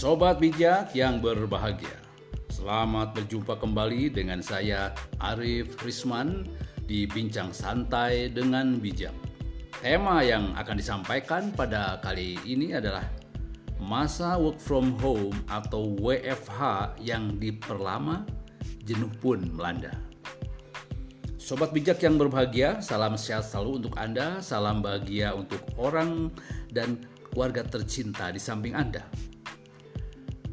Sobat bijak yang berbahagia, selamat berjumpa kembali dengan saya Arif Risman di Bincang Santai dengan Bijak. Tema yang akan disampaikan pada kali ini adalah masa work from home atau WFH yang diperlama, jenuh pun melanda. Sobat bijak yang berbahagia, salam sehat selalu untuk Anda, salam bahagia untuk orang dan keluarga tercinta di samping Anda.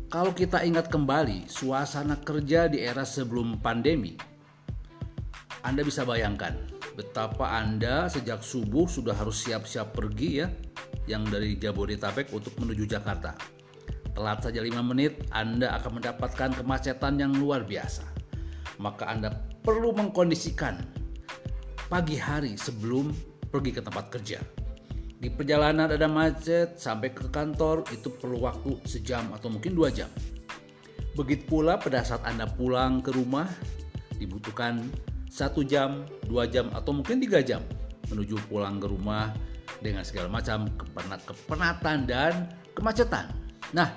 Kalau kita ingat kembali suasana kerja di era sebelum pandemi, Anda bisa bayangkan betapa Anda sejak subuh sudah harus siap-siap pergi ya, yang dari Jabodetabek untuk menuju Jakarta. Telat saja 5 menit, Anda akan mendapatkan kemacetan yang luar biasa. Maka Anda perlu mengkondisikan pagi hari sebelum pergi ke tempat kerja. Di perjalanan ada macet sampai ke kantor itu perlu waktu sejam atau mungkin dua jam. Begitu pula pada saat Anda pulang ke rumah dibutuhkan satu jam, dua jam atau mungkin tiga jam menuju pulang ke rumah dengan segala macam kepenat kepenatan dan kemacetan. Nah,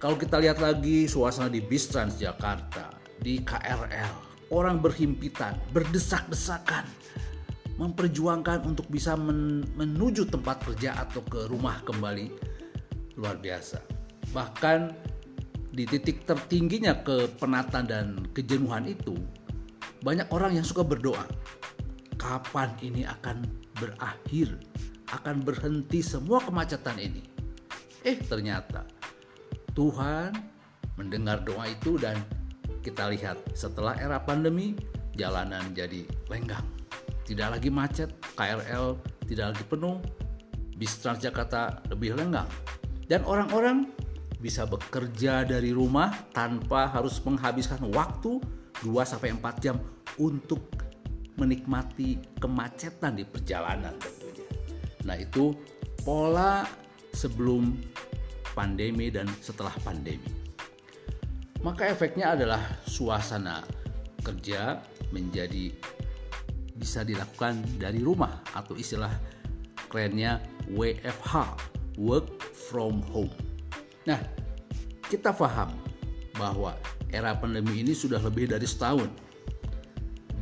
kalau kita lihat lagi suasana di bis Transjakarta, di KRL, orang berhimpitan, berdesak-desakan, memperjuangkan untuk bisa men menuju tempat kerja atau ke rumah kembali. Luar biasa. Bahkan di titik tertingginya kepenatan dan kejenuhan itu banyak orang yang suka berdoa. Kapan ini akan berakhir? Akan berhenti semua kemacetan ini? Eh ternyata Tuhan mendengar doa itu dan kita lihat setelah era pandemi jalanan jadi lenggang tidak lagi macet, KRL tidak lagi penuh, bis Transjakarta lebih lenggang. Dan orang-orang bisa bekerja dari rumah tanpa harus menghabiskan waktu 2-4 jam untuk menikmati kemacetan di perjalanan tentunya. Nah itu pola sebelum pandemi dan setelah pandemi. Maka efeknya adalah suasana kerja menjadi bisa dilakukan dari rumah atau istilah kerennya WFH, work from home. Nah, kita paham bahwa era pandemi ini sudah lebih dari setahun.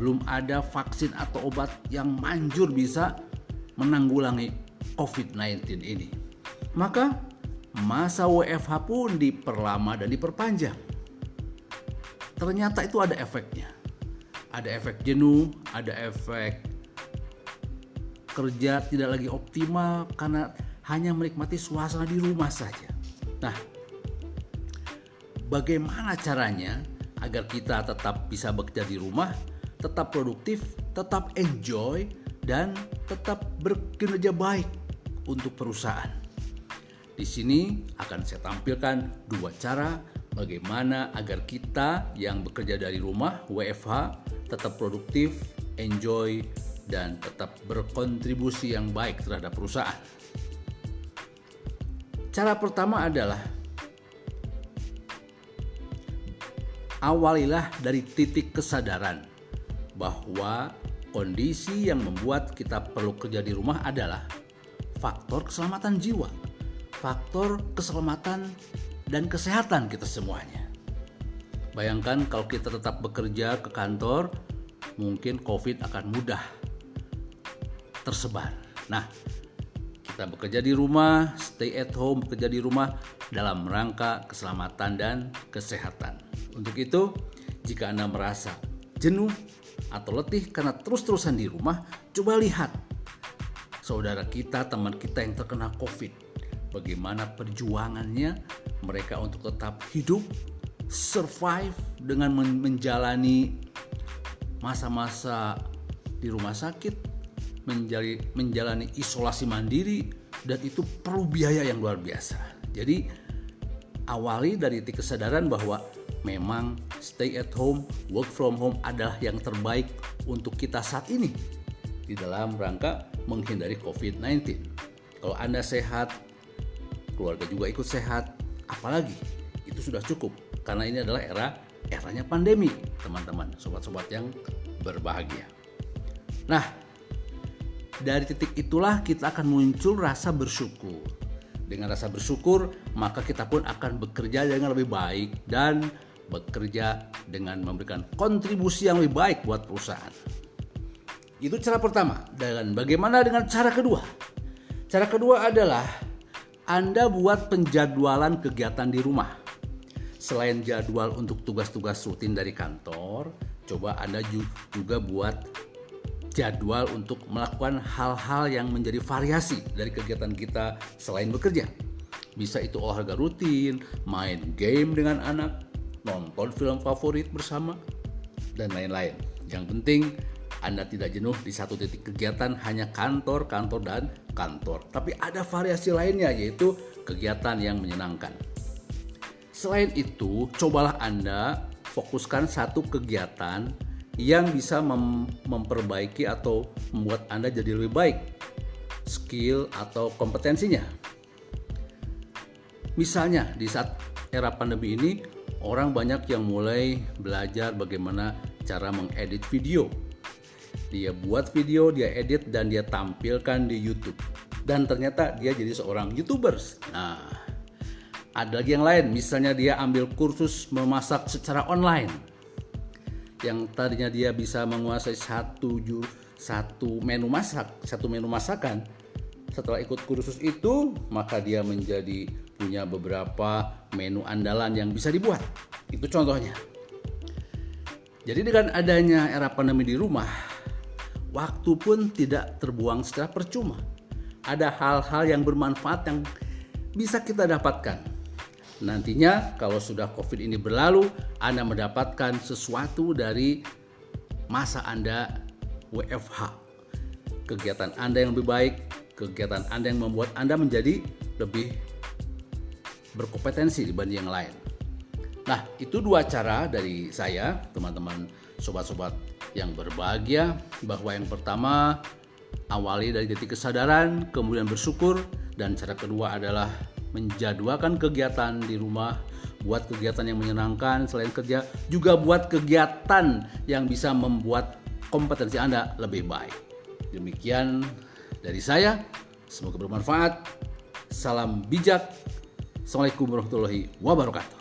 Belum ada vaksin atau obat yang manjur bisa menanggulangi COVID-19 ini. Maka masa WFH pun diperlama dan diperpanjang. Ternyata itu ada efeknya ada efek jenuh, ada efek kerja tidak lagi optimal karena hanya menikmati suasana di rumah saja. Nah, bagaimana caranya agar kita tetap bisa bekerja di rumah, tetap produktif, tetap enjoy, dan tetap berkinerja baik untuk perusahaan? Di sini akan saya tampilkan dua cara bagaimana agar kita yang bekerja dari rumah WFH tetap produktif, enjoy, dan tetap berkontribusi yang baik terhadap perusahaan. Cara pertama adalah awalilah dari titik kesadaran bahwa kondisi yang membuat kita perlu kerja di rumah adalah faktor keselamatan jiwa, faktor keselamatan dan kesehatan kita semuanya. Bayangkan kalau kita tetap bekerja ke kantor, mungkin COVID akan mudah tersebar. Nah, kita bekerja di rumah, stay at home, bekerja di rumah dalam rangka keselamatan dan kesehatan. Untuk itu, jika Anda merasa jenuh atau letih karena terus-terusan di rumah, coba lihat saudara kita, teman kita yang terkena COVID. Bagaimana perjuangannya mereka untuk tetap hidup survive dengan menjalani masa-masa di rumah sakit, menjalani isolasi mandiri dan itu perlu biaya yang luar biasa. Jadi awali dari titik kesadaran bahwa memang stay at home, work from home adalah yang terbaik untuk kita saat ini di dalam rangka menghindari COVID-19. Kalau Anda sehat, keluarga juga ikut sehat, apalagi itu sudah cukup karena ini adalah era eranya pandemi, teman-teman, sobat-sobat yang berbahagia. Nah, dari titik itulah kita akan muncul rasa bersyukur. Dengan rasa bersyukur, maka kita pun akan bekerja dengan lebih baik dan bekerja dengan memberikan kontribusi yang lebih baik buat perusahaan. Itu cara pertama. Dan bagaimana dengan cara kedua? Cara kedua adalah Anda buat penjadwalan kegiatan di rumah. Selain jadwal untuk tugas-tugas rutin dari kantor, coba Anda juga buat jadwal untuk melakukan hal-hal yang menjadi variasi dari kegiatan kita selain bekerja. Bisa itu olahraga rutin, main game dengan anak, nonton film favorit bersama, dan lain-lain. Yang penting Anda tidak jenuh di satu titik kegiatan hanya kantor, kantor, dan kantor. Tapi ada variasi lainnya yaitu kegiatan yang menyenangkan. Selain itu, cobalah Anda fokuskan satu kegiatan yang bisa mem memperbaiki atau membuat Anda jadi lebih baik skill atau kompetensinya. Misalnya di saat era pandemi ini orang banyak yang mulai belajar bagaimana cara mengedit video. Dia buat video, dia edit dan dia tampilkan di YouTube. Dan ternyata dia jadi seorang YouTubers. Nah, ada lagi yang lain, misalnya dia ambil kursus memasak secara online yang tadinya dia bisa menguasai satu satu menu masak, satu menu masakan. Setelah ikut kursus itu, maka dia menjadi punya beberapa menu andalan yang bisa dibuat. Itu contohnya. Jadi dengan adanya era pandemi di rumah, waktu pun tidak terbuang secara percuma. Ada hal-hal yang bermanfaat yang bisa kita dapatkan Nantinya kalau sudah COVID ini berlalu, Anda mendapatkan sesuatu dari masa Anda WFH. Kegiatan Anda yang lebih baik, kegiatan Anda yang membuat Anda menjadi lebih berkompetensi dibanding yang lain. Nah, itu dua cara dari saya, teman-teman sobat-sobat yang berbahagia, bahwa yang pertama awali dari titik kesadaran, kemudian bersyukur, dan cara kedua adalah menjadwalkan kegiatan di rumah, buat kegiatan yang menyenangkan selain kerja, juga buat kegiatan yang bisa membuat kompetensi Anda lebih baik. Demikian dari saya, semoga bermanfaat. Salam bijak. Assalamualaikum warahmatullahi wabarakatuh.